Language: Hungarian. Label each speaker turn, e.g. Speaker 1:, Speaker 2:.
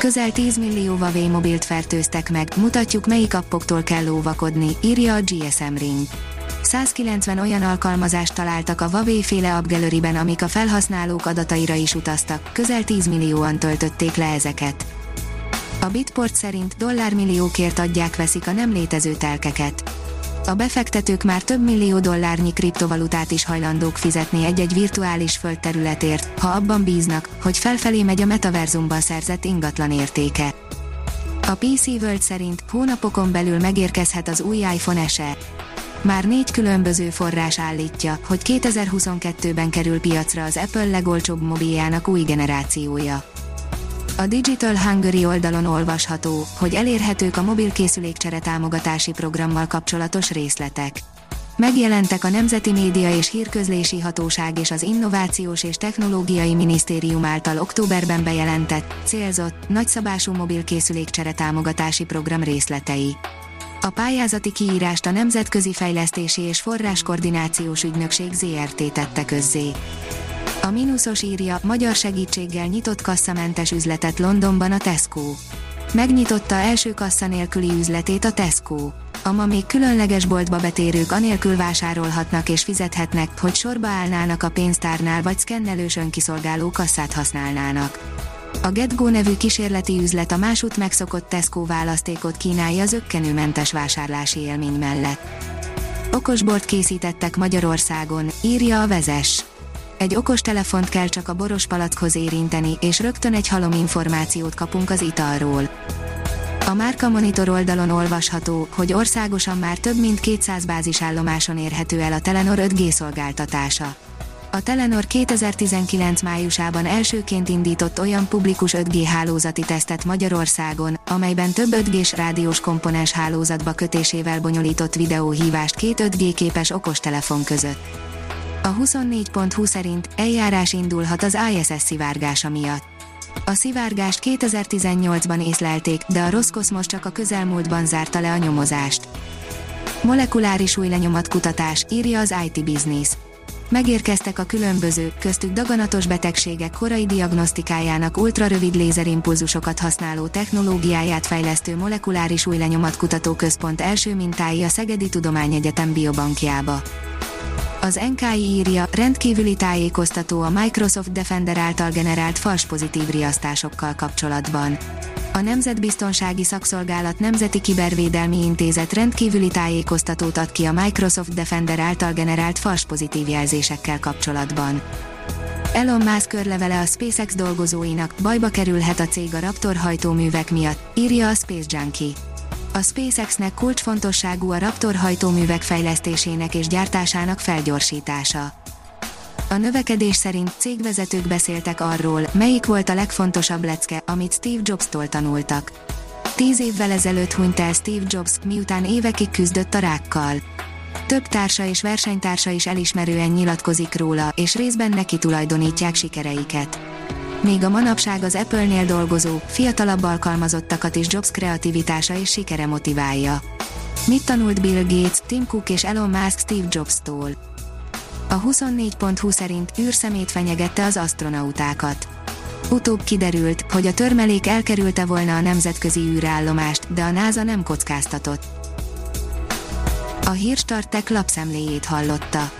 Speaker 1: Közel 10 millió Huawei mobilt fertőztek meg, mutatjuk melyik appoktól kell óvakodni, írja a GSM Ring. 190 olyan alkalmazást találtak a Huawei féle App Gallery-ben, amik a felhasználók adataira is utaztak, közel 10 millióan töltötték le ezeket. A Bitport szerint dollármilliókért adják veszik a nem létező telkeket a befektetők már több millió dollárnyi kriptovalutát is hajlandók fizetni egy-egy virtuális földterületért, ha abban bíznak, hogy felfelé megy a metaverzumban szerzett ingatlan értéke. A PC World szerint hónapokon belül megérkezhet az új iPhone SE. Már négy különböző forrás állítja, hogy 2022-ben kerül piacra az Apple legolcsóbb mobiljának új generációja. A Digital Hungary oldalon olvasható, hogy elérhetők a mobilkészülékcsere támogatási programmal kapcsolatos részletek. Megjelentek a Nemzeti Média és Hírközlési Hatóság és az Innovációs és Technológiai Minisztérium által októberben bejelentett, célzott, nagyszabású mobilkészülékcsere támogatási program részletei. A pályázati kiírást a Nemzetközi Fejlesztési és Forráskoordinációs Ügynökség ZRT tette közzé. A mínuszos írja, magyar segítséggel nyitott kasszamentes üzletet Londonban a Tesco. Megnyitotta első kassa nélküli üzletét a Tesco. A ma még különleges boltba betérők anélkül vásárolhatnak és fizethetnek, hogy sorba állnának a pénztárnál vagy szkennelős önkiszolgáló kasszát használnának. A GetGo nevű kísérleti üzlet a másút megszokott Tesco választékot kínálja az ökkenőmentes vásárlási élmény mellett. Okosbort készítettek Magyarországon, írja a vezes egy okos telefont kell csak a boros palackhoz érinteni, és rögtön egy halom információt kapunk az italról. A Márka Monitor oldalon olvasható, hogy országosan már több mint 200 bázisállomáson érhető el a Telenor 5G szolgáltatása. A Telenor 2019 májusában elsőként indított olyan publikus 5G hálózati tesztet Magyarországon, amelyben több 5G-s rádiós komponens hálózatba kötésével bonyolított videóhívást két 5G képes okostelefon között. A 24.20 szerint eljárás indulhat az ISS szivárgása miatt. A szivárgást 2018-ban észlelték, de a Roszkoszmos csak a közelmúltban zárta le a nyomozást. Molekuláris új kutatás, írja az IT Business. Megérkeztek a különböző, köztük daganatos betegségek korai diagnosztikájának ultrarövid lézerimpulzusokat használó technológiáját fejlesztő Molekuláris új központ első mintái a Szegedi Tudományegyetem biobankjába. Az NKI írja, rendkívüli tájékoztató a Microsoft Defender által generált fals pozitív riasztásokkal kapcsolatban. A Nemzetbiztonsági Szakszolgálat Nemzeti Kibervédelmi Intézet rendkívüli tájékoztatót ad ki a Microsoft Defender által generált fals pozitív jelzésekkel kapcsolatban. Elon Musk körlevele a SpaceX dolgozóinak, bajba kerülhet a cég a Raptor hajtóművek miatt, írja a Space Junkie. A SpaceX-nek kulcsfontosságú a Raptor hajtóművek fejlesztésének és gyártásának felgyorsítása. A növekedés szerint cégvezetők beszéltek arról, melyik volt a legfontosabb lecke, amit Steve Jobs-tól tanultak. Tíz évvel ezelőtt hunyt el Steve Jobs, miután évekig küzdött a rákkal. Több társa és versenytársa is elismerően nyilatkozik róla, és részben neki tulajdonítják sikereiket. Még a manapság az Apple-nél dolgozó, fiatalabb alkalmazottakat is Jobs kreativitása és sikere motiválja. Mit tanult Bill Gates, Tim Cook és Elon Musk Steve Jobs-tól? A 24.20 szerint űrszemét fenyegette az astronautákat. Utóbb kiderült, hogy a törmelék elkerülte volna a nemzetközi űrállomást, de a NASA nem kockáztatott. A hírstartek lapszemléjét hallotta.